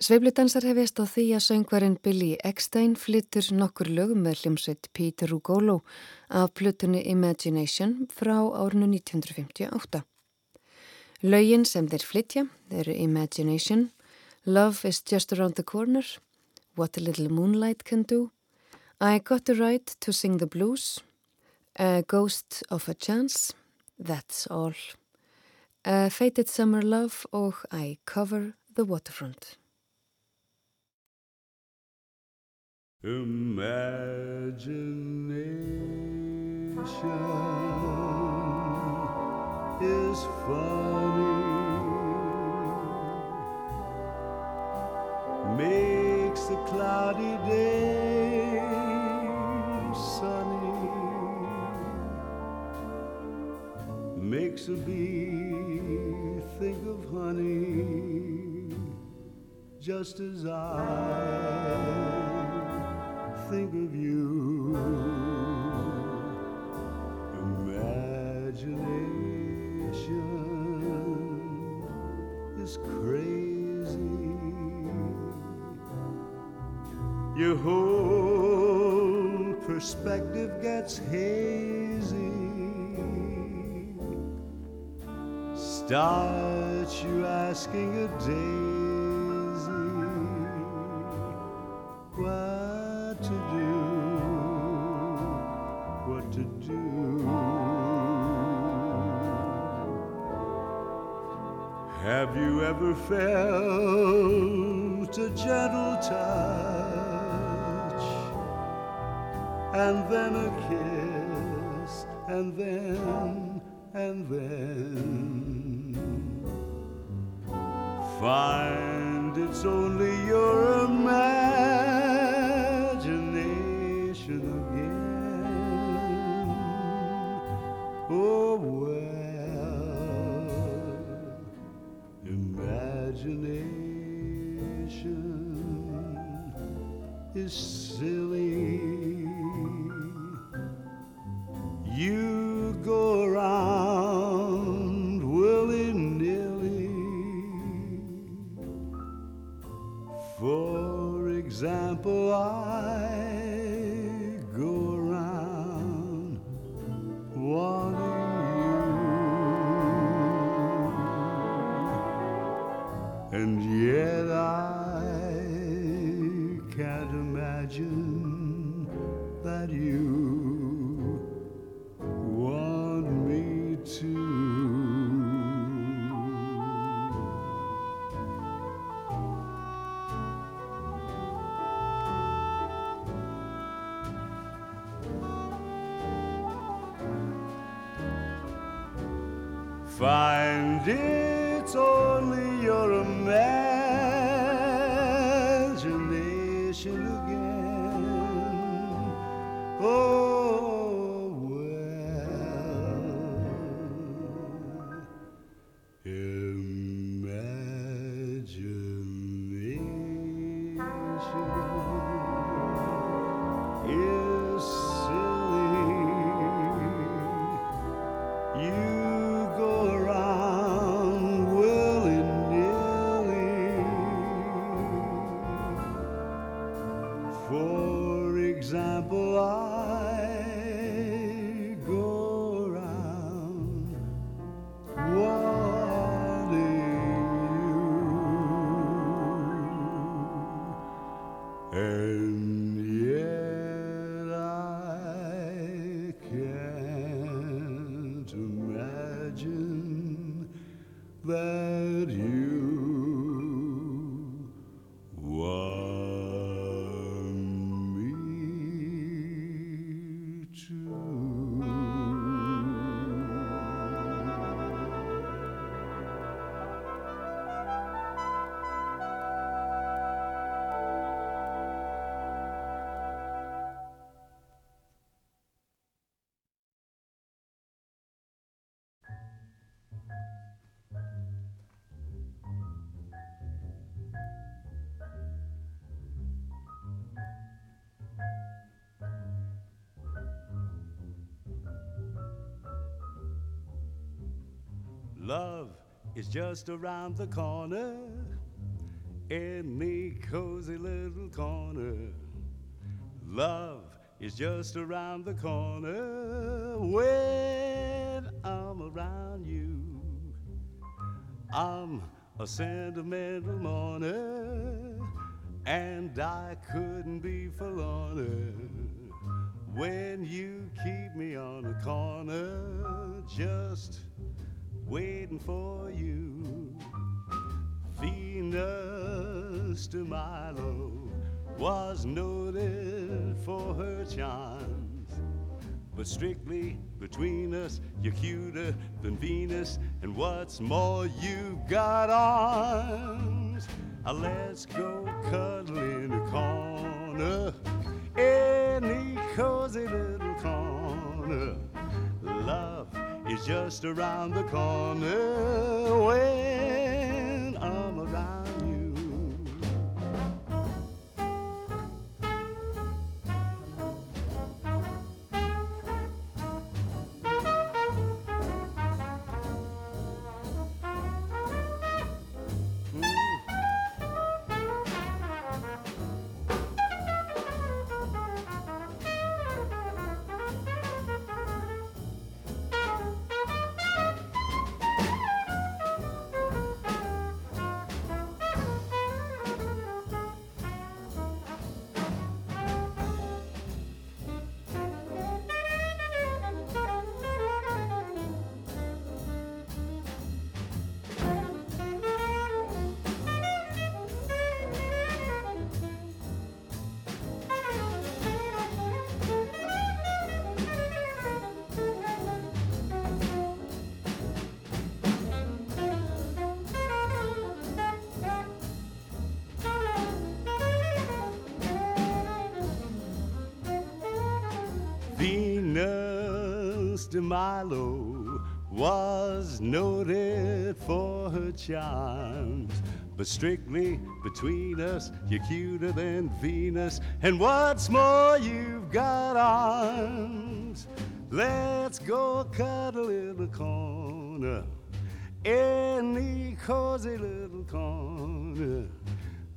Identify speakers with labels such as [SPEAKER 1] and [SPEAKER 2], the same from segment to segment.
[SPEAKER 1] Sveifludansar hefist á því að söngvarinn Billy Eckstein flyttur nokkur lögum með hljómsveit Peter Rugolo af plutunni Imagination frá árinu 1958. Lögin sem þeir flytja eru Imagination, Love is just around the corner, What a little moonlight can do, I got the right to sing the blues, A ghost of a chance, That's all, A faded summer love og I cover the waterfront.
[SPEAKER 2] Imagination is funny, makes a cloudy day sunny, makes a bee think of honey, just as I think of you. Imagination is crazy. Your whole perspective gets hazy. Start you asking a daisy. Have you ever felt a gentle touch? And then a kiss and then and then. Find it's only your Love is just around the corner. any cozy little corner. Love is just around the corner when I'm around you. I'm a sentimental mourner, and I couldn't be forlorner when you charms. But strictly between us, you're cuter than Venus, and what's more, you've got arms. Uh, let's go cuddle in a corner, any cozy little corner. Love is just around the corner when Milo was noted for her charms. But strictly between us, you're cuter than Venus. And what's more, you've got arms. Let's go cuddle in the corner. Any cozy little corner.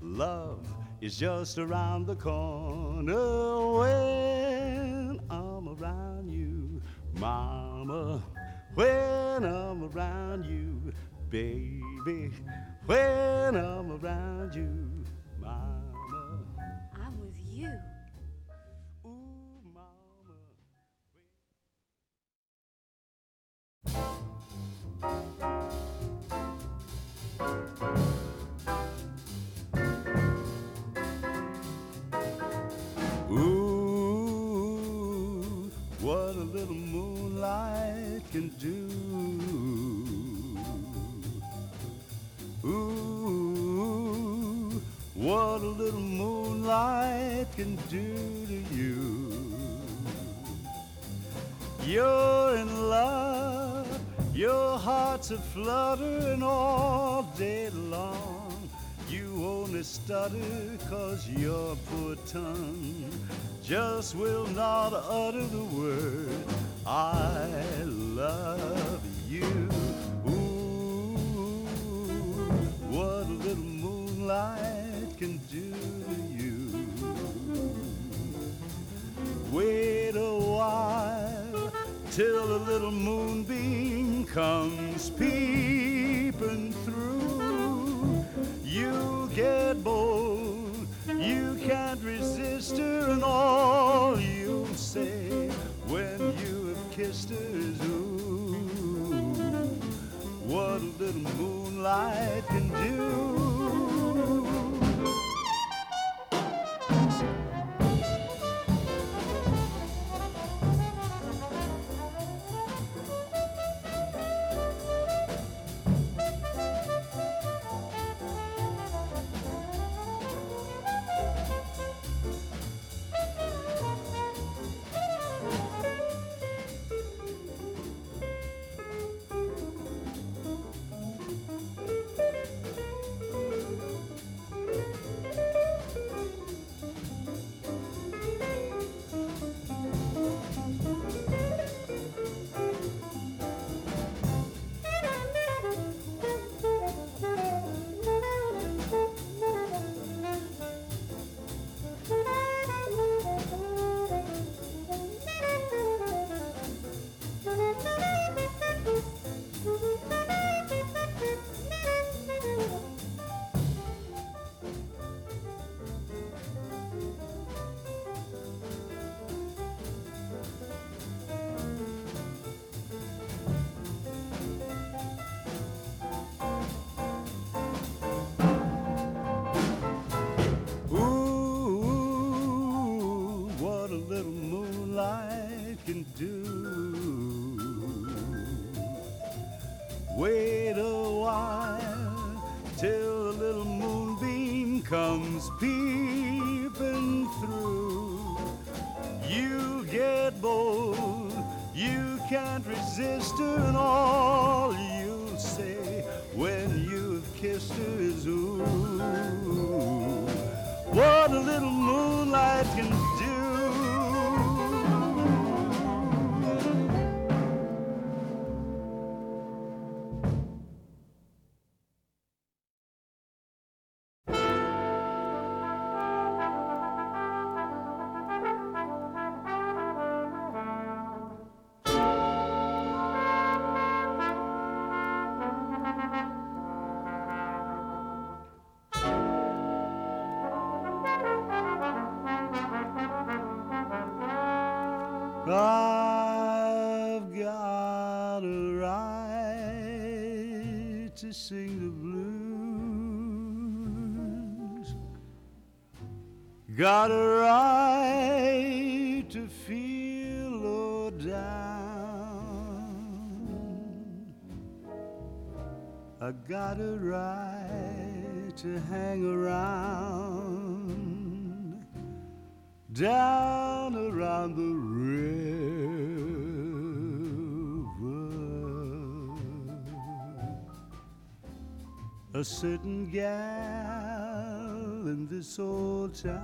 [SPEAKER 2] Love is just around the corner when I'm around mama, when I'm around you, baby, when I'm around you, mama.
[SPEAKER 3] I'm with you.
[SPEAKER 2] Ooh, mama. Can do. Ooh, what a little moonlight can do to you. You're in love, your heart's a fluttering all day long. You only stutter cause your poor tongue just will not utter the word I love you. Ooh, what a little moonlight can do to you. Wait a while till a little moonbeam comes peeping through. You get bold, you can't resist her, and all you'll say her ooh. What a little moonlight can do. certain gal in this old town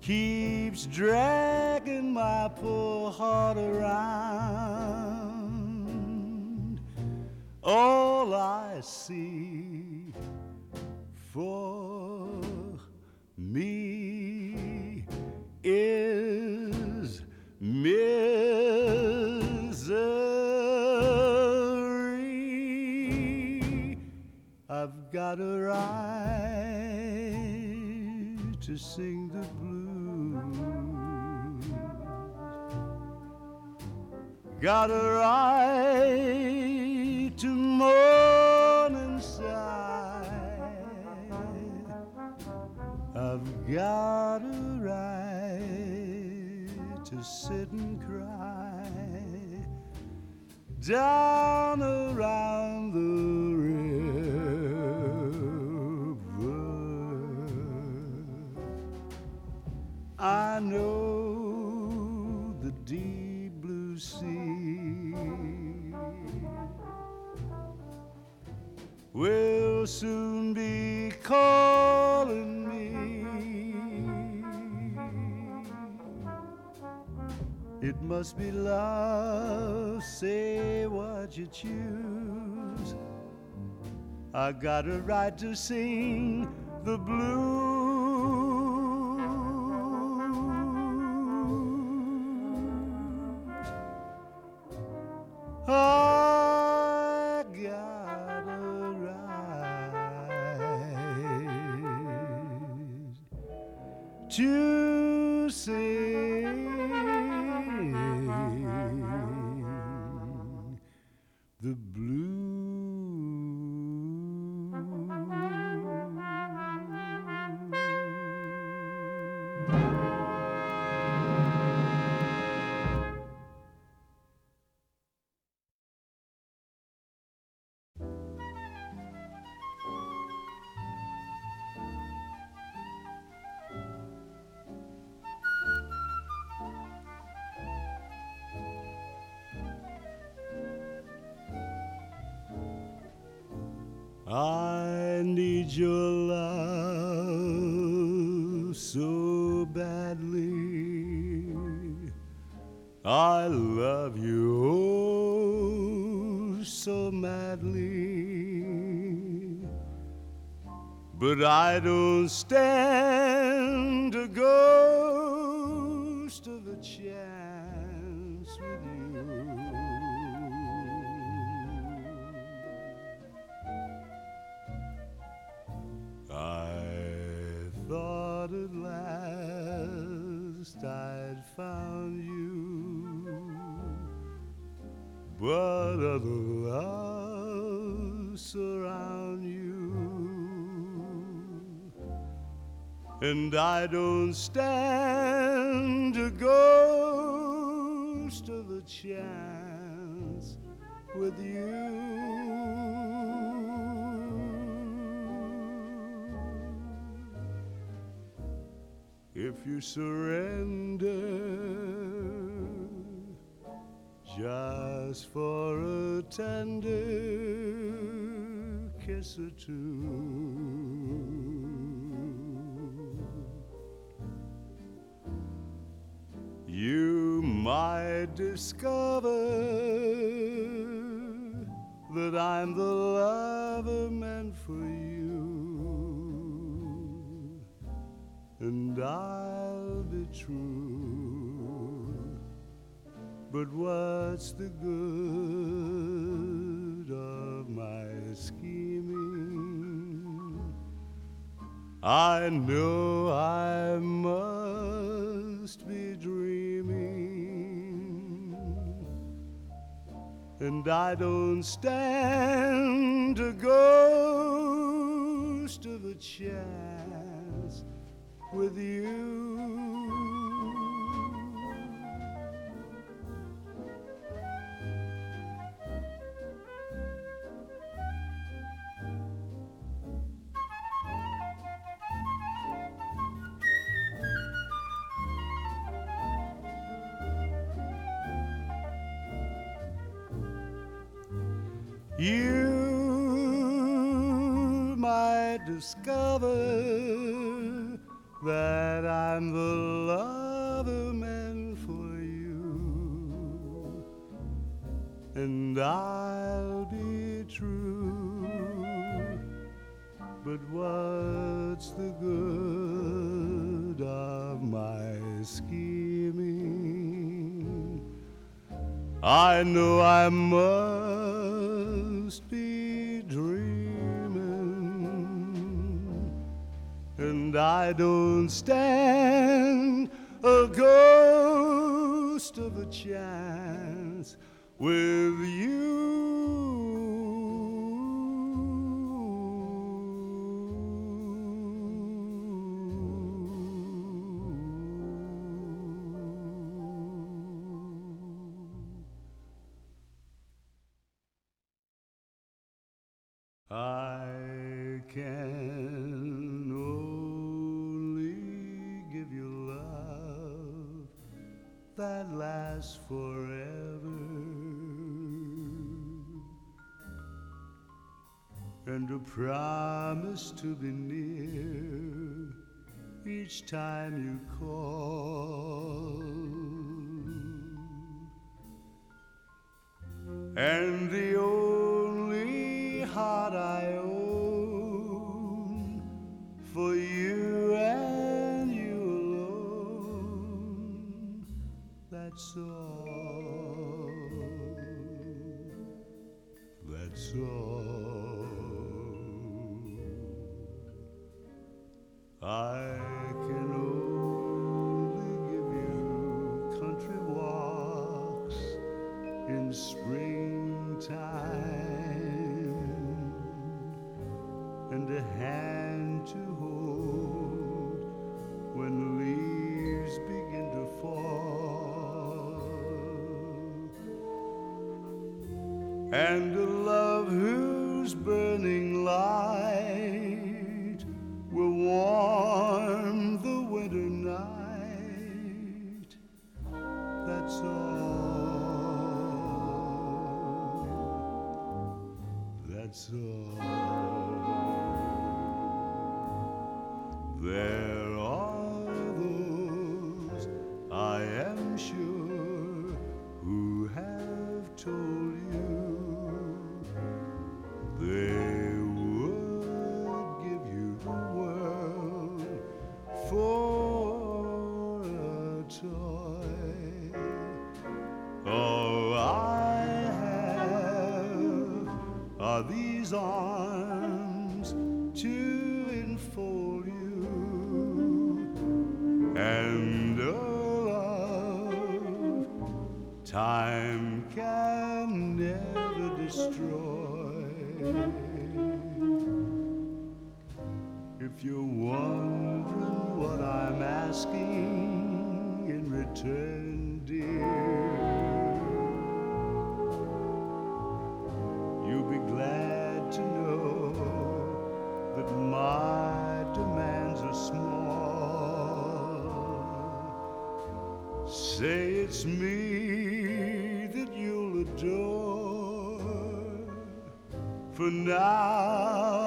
[SPEAKER 2] keeps dragging my poor heart around. I got a right to sing the blues. And I don't stand a ghost of a chance with you. if you surrender just for a tender kiss or two. Might discover that I'm the lover meant for you, and I'll be true. But what's the good of my scheming? I know and I don't stand a ghost of a chance with you. Discover that I'm the lover meant for you, and I'll be true. But what's the good of my scheming? I know I must and I don't stand a ghost of a chance with you. Time you call. Are Say it's me that you'll adore. For now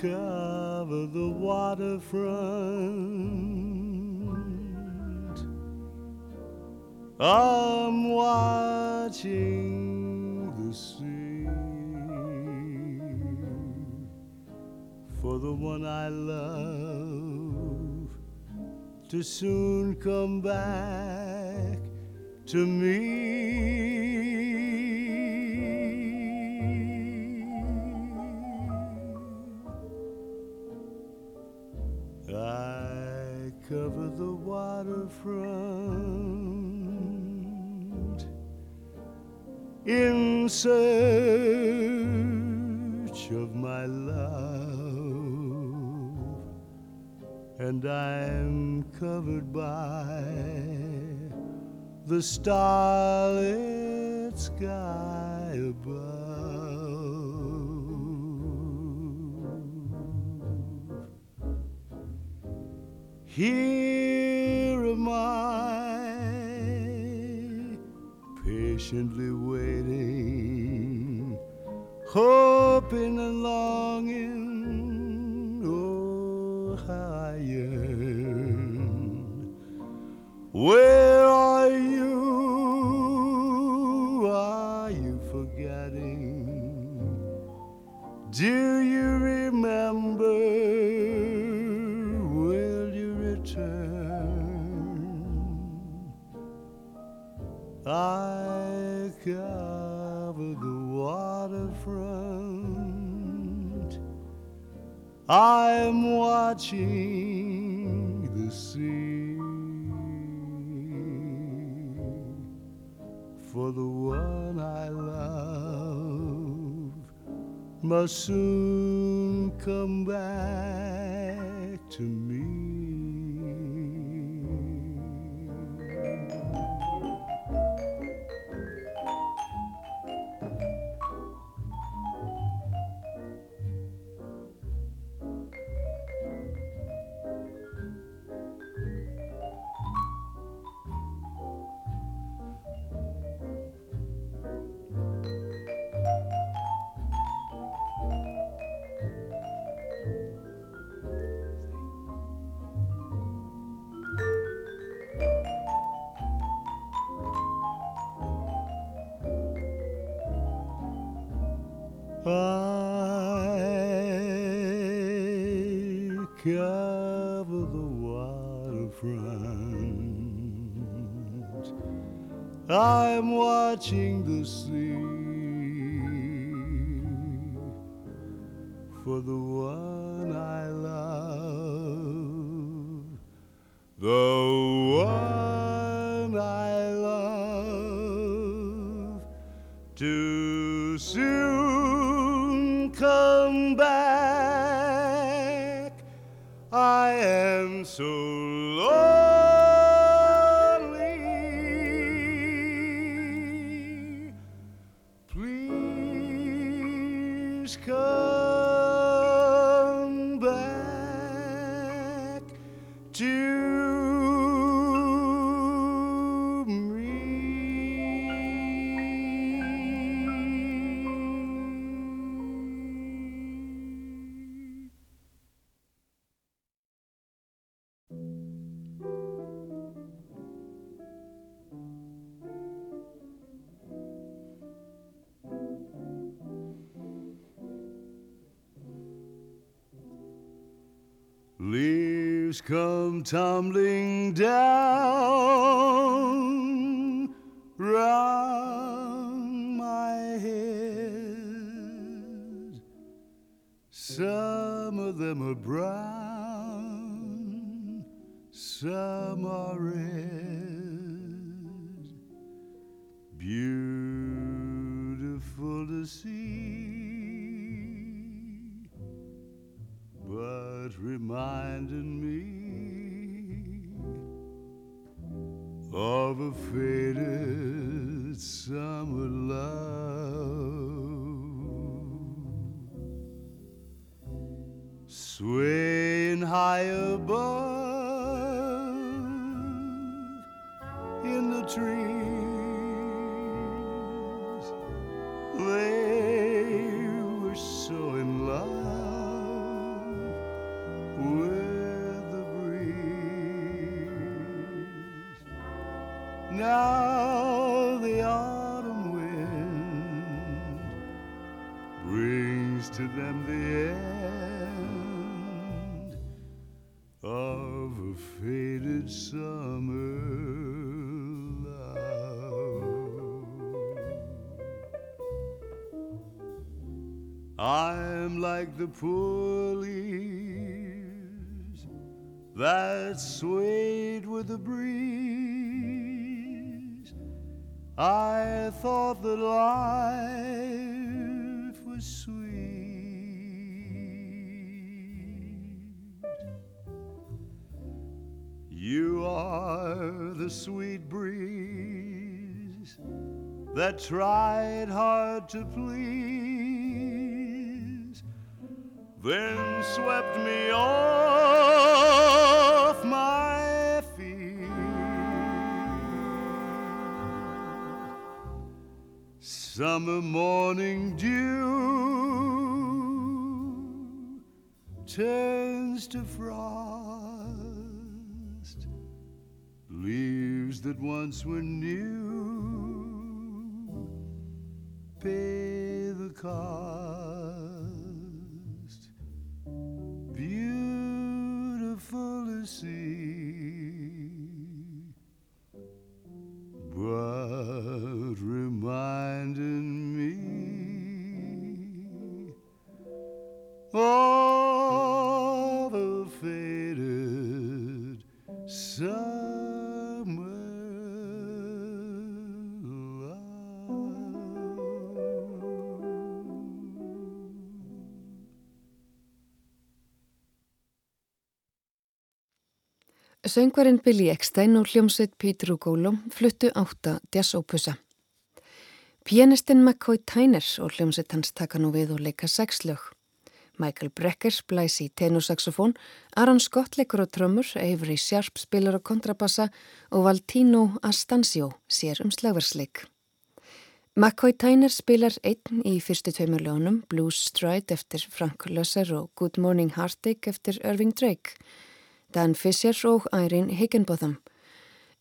[SPEAKER 2] cover the waterfront. I'm watching the sea for the one I love to soon come back to me. The starlit sky above. Here am I, patiently waiting, hoping and longing. Oh, I yearn. Where the sea. For the one I love must soon come back tumbling down round my head. Some of them are brown, some are red. Beautiful to see but reminding me of a faded summer love. Swaying high above in the trees, I'm like the poor leaves that swayed with the breeze. I thought that life was sweet. You are the sweet breeze that tried hard to please, then swept me off my feet. Summer morning dew turns to frost, leaves that once were new pay the cost. See, but reminding me of
[SPEAKER 1] Söngvarinn Billy Eckstein og hljómsveit Peter Ugolo fluttu átta jazzópusa. Pianistinn McCoy Tyner og hljómsveit hans taka nú við og leika sexlög. Michael Brecker blæs í tenorsaxofón, Aaron Scott leikur á trömmur, Avery Sharp spilar á kontrabassa og Valtino Astancio sér um slagversleik. McCoy Tyner spilar einn í fyrstu tveimur ljónum, Blues Stride eftir Frank Loesser og Good Morning Heartache eftir Irving Drake, Dan Fisher og Irene Higginbotham.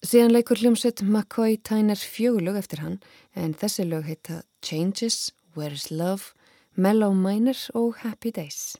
[SPEAKER 1] Síðan leikur hljómsveit McCoy Tyner fjögulög eftir hann en þessi lög heita Changes, Where is Love, Mellow Minor og Happy Days.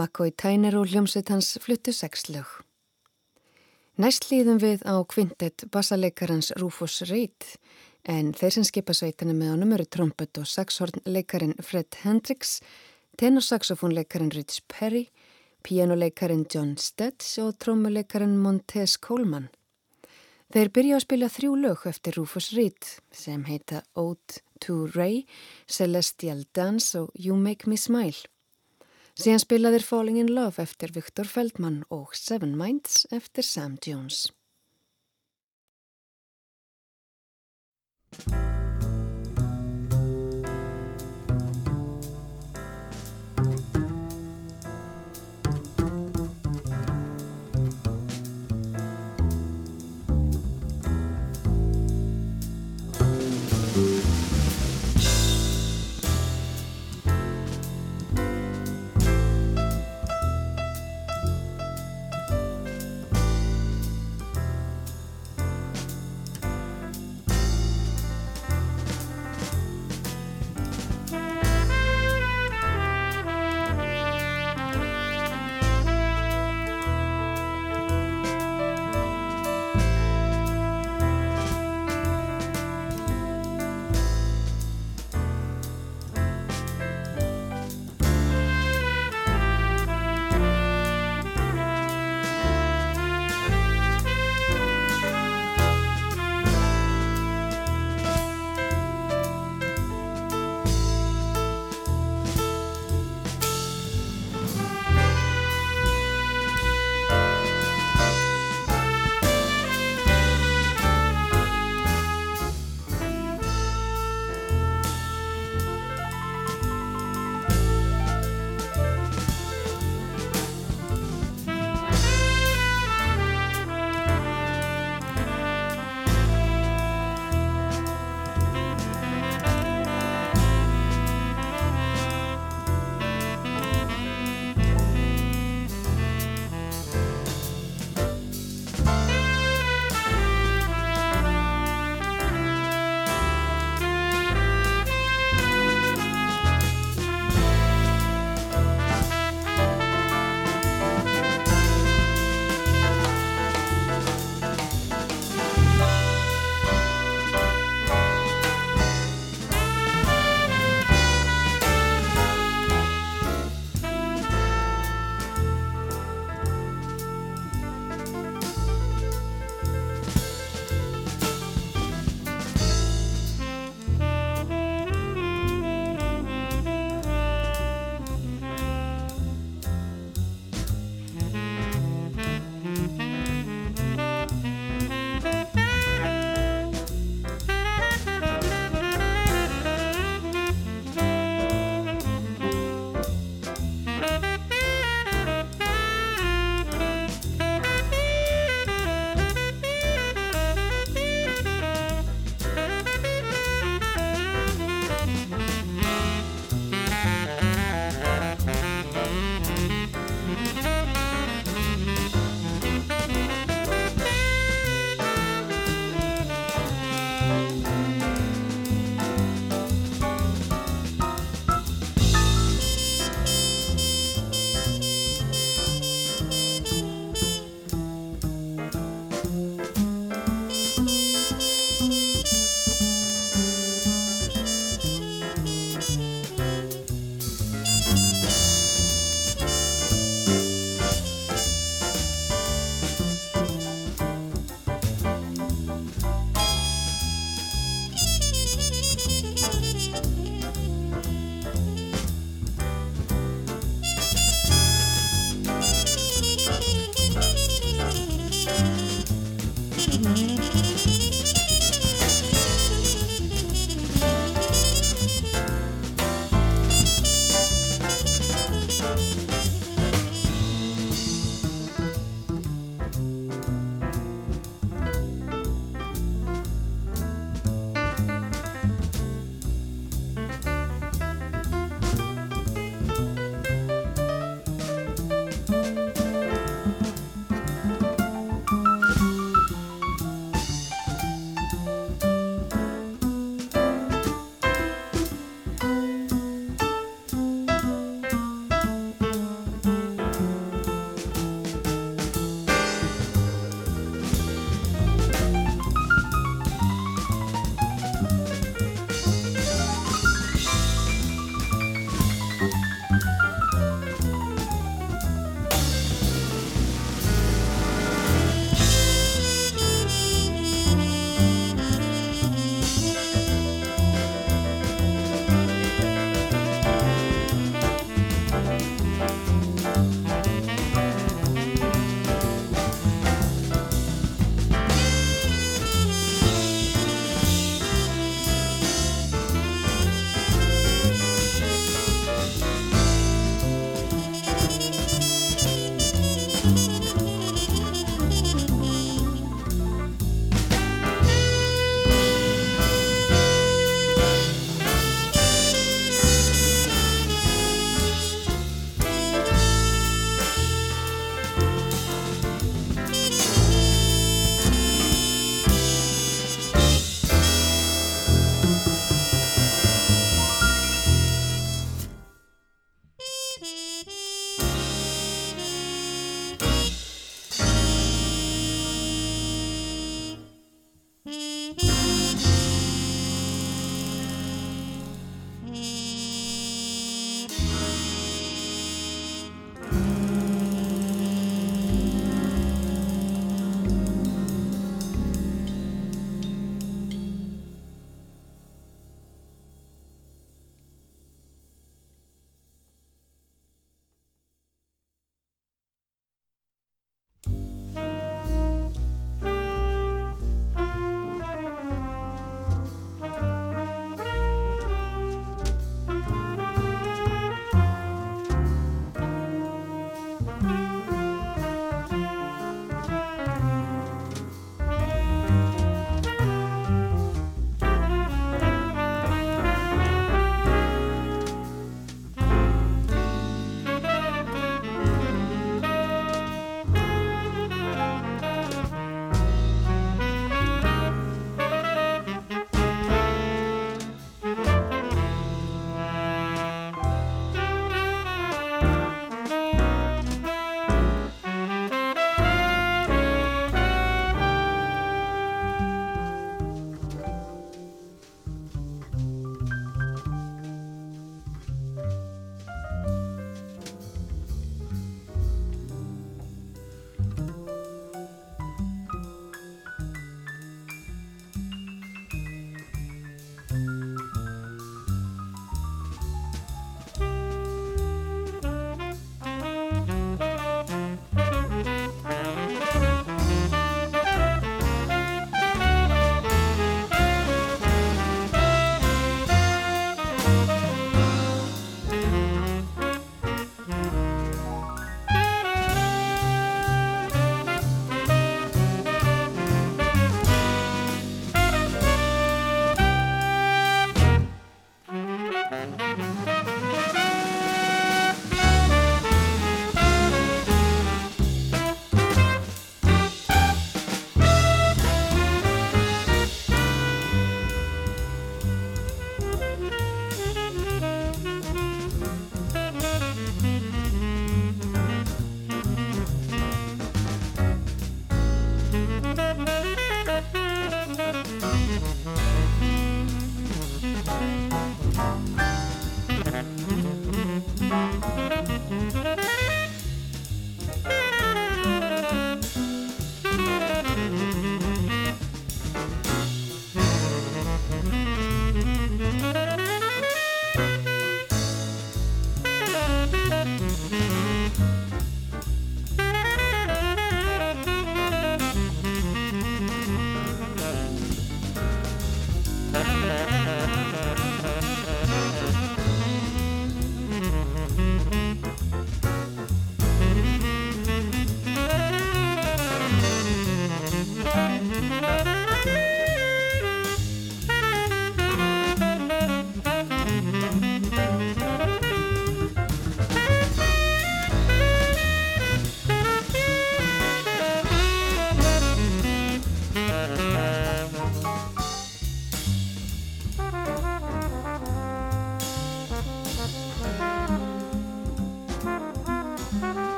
[SPEAKER 1] McCoy Tyner og hljómsveit hans fluttu sex lög. Næst líðum við á kvintet bassalekarans Rufus Reid en þeir sem skipa sveitina með honum eru trombett og saxhornleikarin Fred Hendricks, tenorsaxofónleikarin Rich Perry, pianoleikarin John Stetz og trommuleikarin Montez Coleman. Þeir byrja að spila þrjú lög eftir Rufus Reid sem heita Ode to Ray, Celestial Dance og You Make Me Smile. Síðan spilaðir Falling in Love eftir Viktor Feldman og Seven Minds eftir Sam Jones.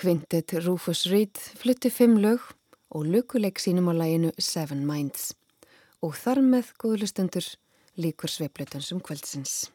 [SPEAKER 1] Kvintet Rufus Reed flutti fimm lög og lukuleik sínum á læginu Seven Minds og þar með góðlustendur líkur sveiplutan sem kvöldsins.